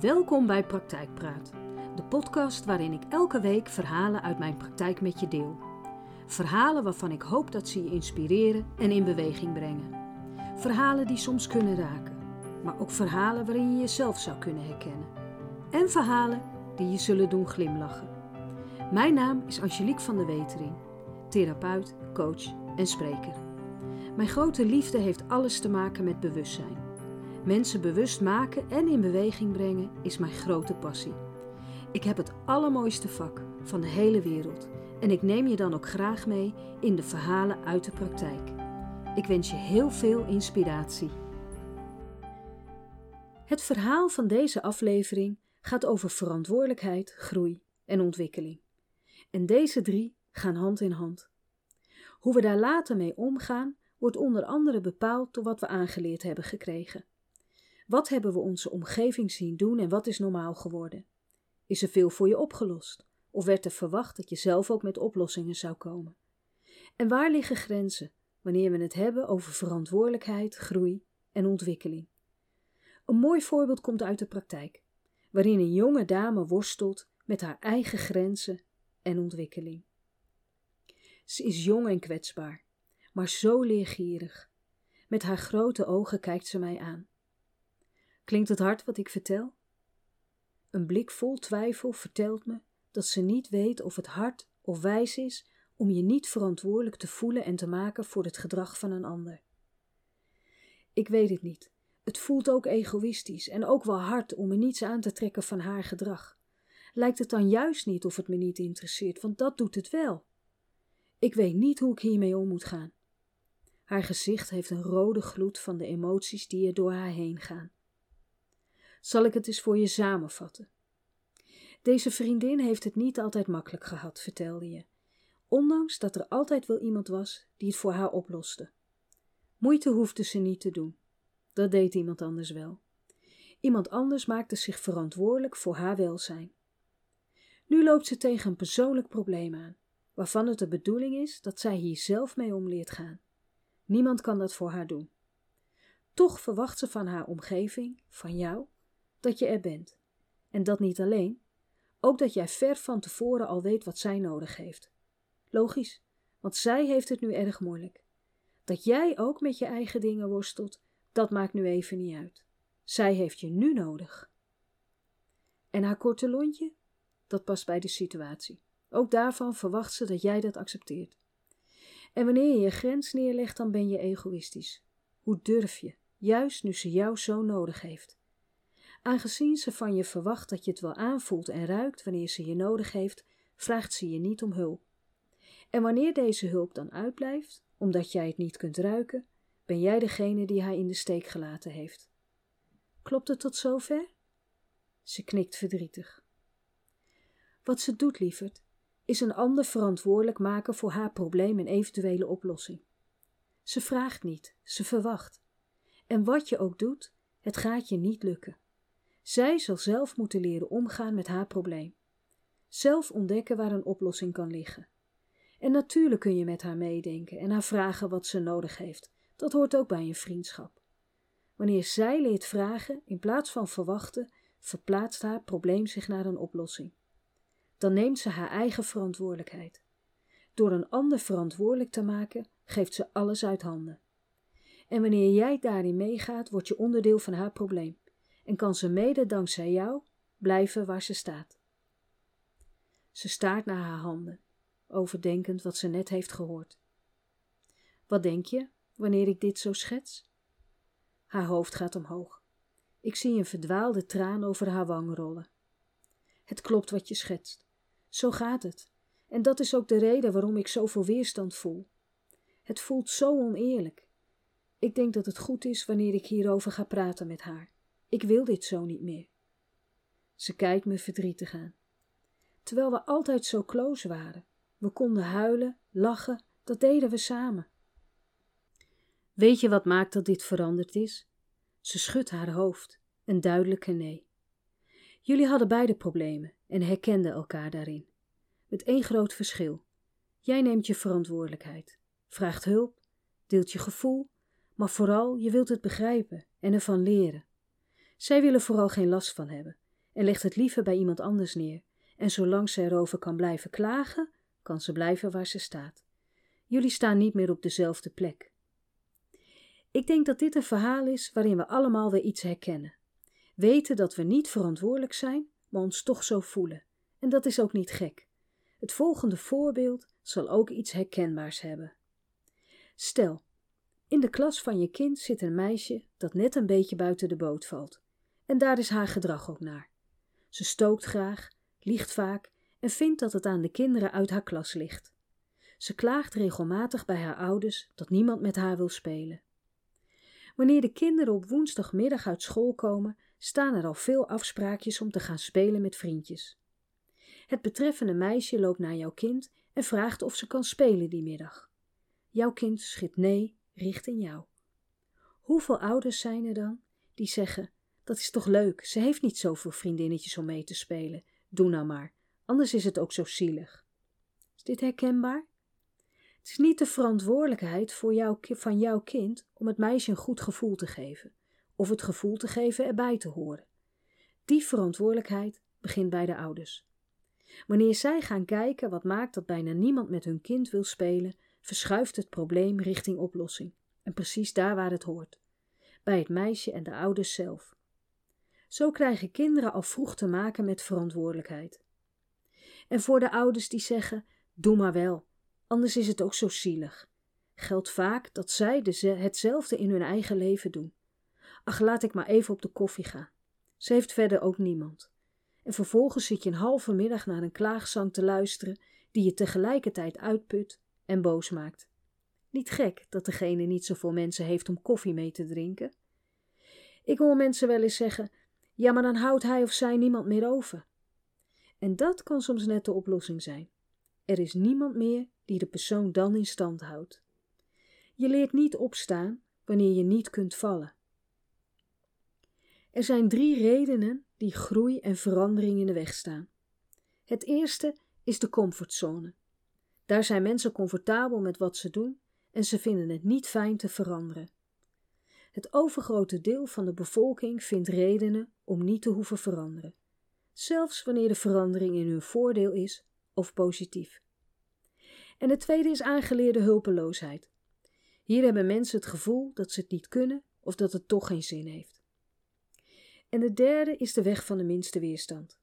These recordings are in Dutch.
Welkom bij Praktijkpraat, de podcast waarin ik elke week verhalen uit mijn praktijk met je deel. Verhalen waarvan ik hoop dat ze je inspireren en in beweging brengen. Verhalen die soms kunnen raken, maar ook verhalen waarin je jezelf zou kunnen herkennen. En verhalen die je zullen doen glimlachen. Mijn naam is Angelique van der Wetering, therapeut, coach en spreker. Mijn grote liefde heeft alles te maken met bewustzijn. Mensen bewust maken en in beweging brengen is mijn grote passie. Ik heb het allermooiste vak van de hele wereld en ik neem je dan ook graag mee in de verhalen uit de praktijk. Ik wens je heel veel inspiratie. Het verhaal van deze aflevering gaat over verantwoordelijkheid, groei en ontwikkeling. En deze drie gaan hand in hand. Hoe we daar later mee omgaan, wordt onder andere bepaald door wat we aangeleerd hebben gekregen. Wat hebben we onze omgeving zien doen en wat is normaal geworden? Is er veel voor je opgelost? Of werd er verwacht dat je zelf ook met oplossingen zou komen? En waar liggen grenzen wanneer we het hebben over verantwoordelijkheid, groei en ontwikkeling? Een mooi voorbeeld komt uit de praktijk, waarin een jonge dame worstelt met haar eigen grenzen en ontwikkeling. Ze is jong en kwetsbaar, maar zo leergierig. Met haar grote ogen kijkt ze mij aan. Klinkt het hard wat ik vertel? Een blik vol twijfel vertelt me dat ze niet weet of het hard of wijs is om je niet verantwoordelijk te voelen en te maken voor het gedrag van een ander. Ik weet het niet. Het voelt ook egoïstisch en ook wel hard om me niets aan te trekken van haar gedrag. Lijkt het dan juist niet of het me niet interesseert, want dat doet het wel. Ik weet niet hoe ik hiermee om moet gaan. Haar gezicht heeft een rode gloed van de emoties die er door haar heen gaan zal ik het eens voor je samenvatten. Deze vriendin heeft het niet altijd makkelijk gehad, vertelde je, ondanks dat er altijd wel iemand was die het voor haar oploste. Moeite hoefde ze niet te doen. Dat deed iemand anders wel. Iemand anders maakte zich verantwoordelijk voor haar welzijn. Nu loopt ze tegen een persoonlijk probleem aan, waarvan het de bedoeling is dat zij hier zelf mee om leert gaan. Niemand kan dat voor haar doen. Toch verwacht ze van haar omgeving, van jou, dat je er bent. En dat niet alleen, ook dat jij ver van tevoren al weet wat zij nodig heeft. Logisch, want zij heeft het nu erg moeilijk. Dat jij ook met je eigen dingen worstelt, dat maakt nu even niet uit. Zij heeft je nu nodig. En haar korte lontje? Dat past bij de situatie. Ook daarvan verwacht ze dat jij dat accepteert. En wanneer je je grens neerlegt, dan ben je egoïstisch. Hoe durf je, juist nu ze jou zo nodig heeft? Aangezien ze van je verwacht dat je het wel aanvoelt en ruikt wanneer ze je nodig heeft, vraagt ze je niet om hulp. En wanneer deze hulp dan uitblijft, omdat jij het niet kunt ruiken, ben jij degene die haar in de steek gelaten heeft. Klopt het tot zover? Ze knikt verdrietig. Wat ze doet, lieverd, is een ander verantwoordelijk maken voor haar probleem en eventuele oplossing. Ze vraagt niet, ze verwacht. En wat je ook doet, het gaat je niet lukken. Zij zal zelf moeten leren omgaan met haar probleem. Zelf ontdekken waar een oplossing kan liggen. En natuurlijk kun je met haar meedenken en haar vragen wat ze nodig heeft. Dat hoort ook bij een vriendschap. Wanneer zij leert vragen in plaats van verwachten, verplaatst haar probleem zich naar een oplossing. Dan neemt ze haar eigen verantwoordelijkheid. Door een ander verantwoordelijk te maken, geeft ze alles uit handen. En wanneer jij daarin meegaat, word je onderdeel van haar probleem en kan ze mede dankzij jou blijven waar ze staat. Ze staart naar haar handen, overdenkend wat ze net heeft gehoord. Wat denk je wanneer ik dit zo schets? Haar hoofd gaat omhoog. Ik zie een verdwaalde traan over haar wang rollen. Het klopt wat je schetst. Zo gaat het. En dat is ook de reden waarom ik zoveel weerstand voel. Het voelt zo oneerlijk. Ik denk dat het goed is wanneer ik hierover ga praten met haar. Ik wil dit zo niet meer. Ze kijkt me verdrietig aan. Terwijl we altijd zo close waren. We konden huilen, lachen, dat deden we samen. Weet je wat maakt dat dit veranderd is? Ze schudt haar hoofd, een duidelijke nee. Jullie hadden beide problemen en herkenden elkaar daarin. Met één groot verschil. Jij neemt je verantwoordelijkheid, vraagt hulp, deelt je gevoel, maar vooral je wilt het begrijpen en ervan leren. Zij willen vooral geen last van hebben en legt het liever bij iemand anders neer. En zolang ze erover kan blijven klagen, kan ze blijven waar ze staat. Jullie staan niet meer op dezelfde plek. Ik denk dat dit een verhaal is waarin we allemaal weer iets herkennen. Weten dat we niet verantwoordelijk zijn, maar ons toch zo voelen. En dat is ook niet gek. Het volgende voorbeeld zal ook iets herkenbaars hebben. Stel, in de klas van je kind zit een meisje dat net een beetje buiten de boot valt. En daar is haar gedrag ook naar. Ze stookt graag, liegt vaak en vindt dat het aan de kinderen uit haar klas ligt. Ze klaagt regelmatig bij haar ouders dat niemand met haar wil spelen. Wanneer de kinderen op woensdagmiddag uit school komen, staan er al veel afspraakjes om te gaan spelen met vriendjes. Het betreffende meisje loopt naar jouw kind en vraagt of ze kan spelen die middag. Jouw kind schiet nee richting jou. Hoeveel ouders zijn er dan die zeggen: Dat is toch leuk, ze heeft niet zoveel vriendinnetjes om mee te spelen. Doe nou maar, anders is het ook zo zielig. Is dit herkenbaar? Het is niet de verantwoordelijkheid voor jou, van jouw kind om het meisje een goed gevoel te geven, of het gevoel te geven erbij te horen. Die verantwoordelijkheid begint bij de ouders. Wanneer zij gaan kijken wat maakt dat bijna niemand met hun kind wil spelen, verschuift het probleem richting oplossing. En precies daar waar het hoort: bij het meisje en de ouders zelf. Zo krijgen kinderen al vroeg te maken met verantwoordelijkheid. En voor de ouders die zeggen: Doe maar wel, anders is het ook zo zielig, geldt vaak dat zij hetzelfde in hun eigen leven doen. Ach, laat ik maar even op de koffie gaan. Ze heeft verder ook niemand. En vervolgens zit je een halve middag naar een klaagzang te luisteren die je tegelijkertijd uitput en boos maakt. Niet gek dat degene niet zoveel mensen heeft om koffie mee te drinken. Ik hoor mensen wel eens zeggen: ja, maar dan houdt hij of zij niemand meer over. En dat kan soms net de oplossing zijn. Er is niemand meer die de persoon dan in stand houdt. Je leert niet opstaan wanneer je niet kunt vallen. Er zijn drie redenen die groei en verandering in de weg staan. Het eerste is de comfortzone. Daar zijn mensen comfortabel met wat ze doen en ze vinden het niet fijn te veranderen. Het overgrote deel van de bevolking vindt redenen om niet te hoeven veranderen, zelfs wanneer de verandering in hun voordeel is of positief. En het tweede is aangeleerde hulpeloosheid. Hier hebben mensen het gevoel dat ze het niet kunnen of dat het toch geen zin heeft. En de derde is de weg van de minste weerstand.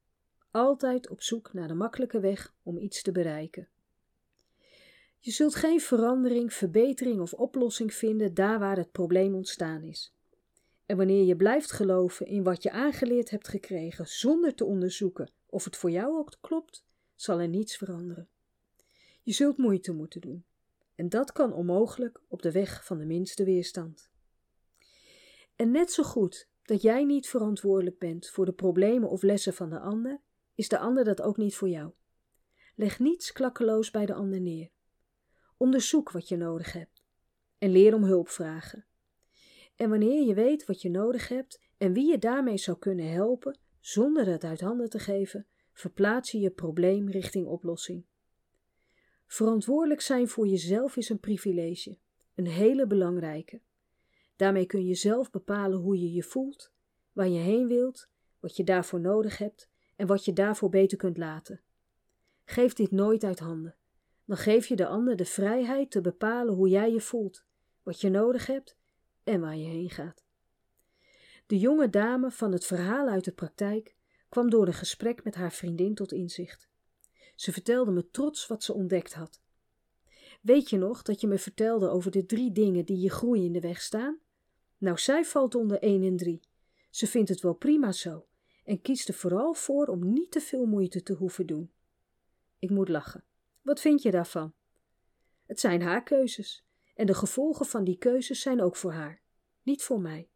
Altijd op zoek naar de makkelijke weg om iets te bereiken. Je zult geen verandering, verbetering of oplossing vinden daar waar het probleem ontstaan is. En wanneer je blijft geloven in wat je aangeleerd hebt gekregen zonder te onderzoeken of het voor jou ook klopt, zal er niets veranderen. Je zult moeite moeten doen. En dat kan onmogelijk op de weg van de minste weerstand. En net zo goed dat jij niet verantwoordelijk bent voor de problemen of lessen van de ander, is de ander dat ook niet voor jou. Leg niets klakkeloos bij de ander neer. Onderzoek wat je nodig hebt en leer om hulp vragen. En wanneer je weet wat je nodig hebt en wie je daarmee zou kunnen helpen, zonder het uit handen te geven, verplaats je je probleem richting oplossing. Verantwoordelijk zijn voor jezelf is een privilege, een hele belangrijke. Daarmee kun je zelf bepalen hoe je je voelt, waar je heen wilt, wat je daarvoor nodig hebt en wat je daarvoor beter kunt laten. Geef dit nooit uit handen dan geef je de ander de vrijheid te bepalen hoe jij je voelt, wat je nodig hebt en waar je heen gaat. De jonge dame van het verhaal uit de praktijk kwam door een gesprek met haar vriendin tot inzicht. Ze vertelde me trots wat ze ontdekt had. Weet je nog dat je me vertelde over de drie dingen die je groei in de weg staan? Nou, zij valt onder één en drie. Ze vindt het wel prima zo en kiest er vooral voor om niet te veel moeite te hoeven doen. Ik moet lachen. Wat vind je daarvan? Het zijn haar keuzes en de gevolgen van die keuzes zijn ook voor haar, niet voor mij.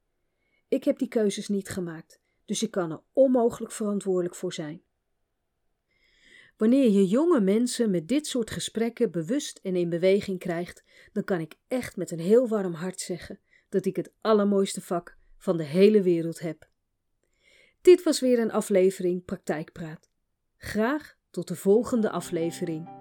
Ik heb die keuzes niet gemaakt, dus ik kan er onmogelijk verantwoordelijk voor zijn. Wanneer je jonge mensen met dit soort gesprekken bewust en in beweging krijgt, dan kan ik echt met een heel warm hart zeggen dat ik het allermooiste vak van de hele wereld heb. Dit was weer een aflevering Praktijkpraat. Graag tot de volgende aflevering.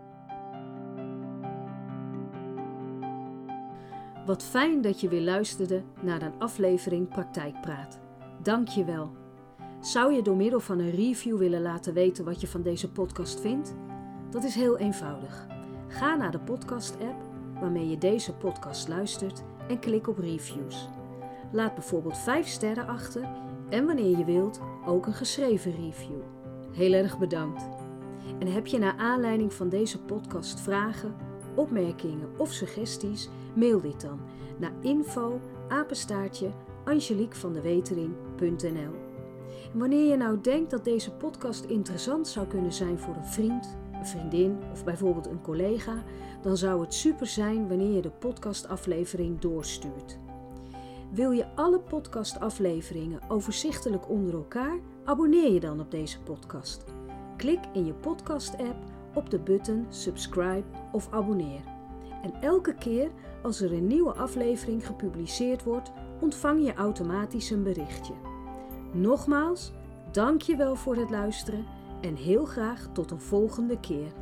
Wat fijn dat je weer luisterde naar een aflevering Praktijkpraat. Dank je wel. Zou je door middel van een review willen laten weten wat je van deze podcast vindt? Dat is heel eenvoudig. Ga naar de podcast-app waarmee je deze podcast luistert en klik op reviews. Laat bijvoorbeeld 5 sterren achter en wanneer je wilt ook een geschreven review. Heel erg bedankt. En heb je naar aanleiding van deze podcast vragen, opmerkingen of suggesties? Mail dit dan naar info apenstaartje Wanneer je nou denkt dat deze podcast interessant zou kunnen zijn voor een vriend, een vriendin of bijvoorbeeld een collega, dan zou het super zijn wanneer je de podcastaflevering doorstuurt. Wil je alle podcastafleveringen overzichtelijk onder elkaar? Abonneer je dan op deze podcast. Klik in je podcast-app op de button subscribe of abonneer. En elke keer als er een nieuwe aflevering gepubliceerd wordt, ontvang je automatisch een berichtje. Nogmaals, dank je wel voor het luisteren en heel graag tot een volgende keer.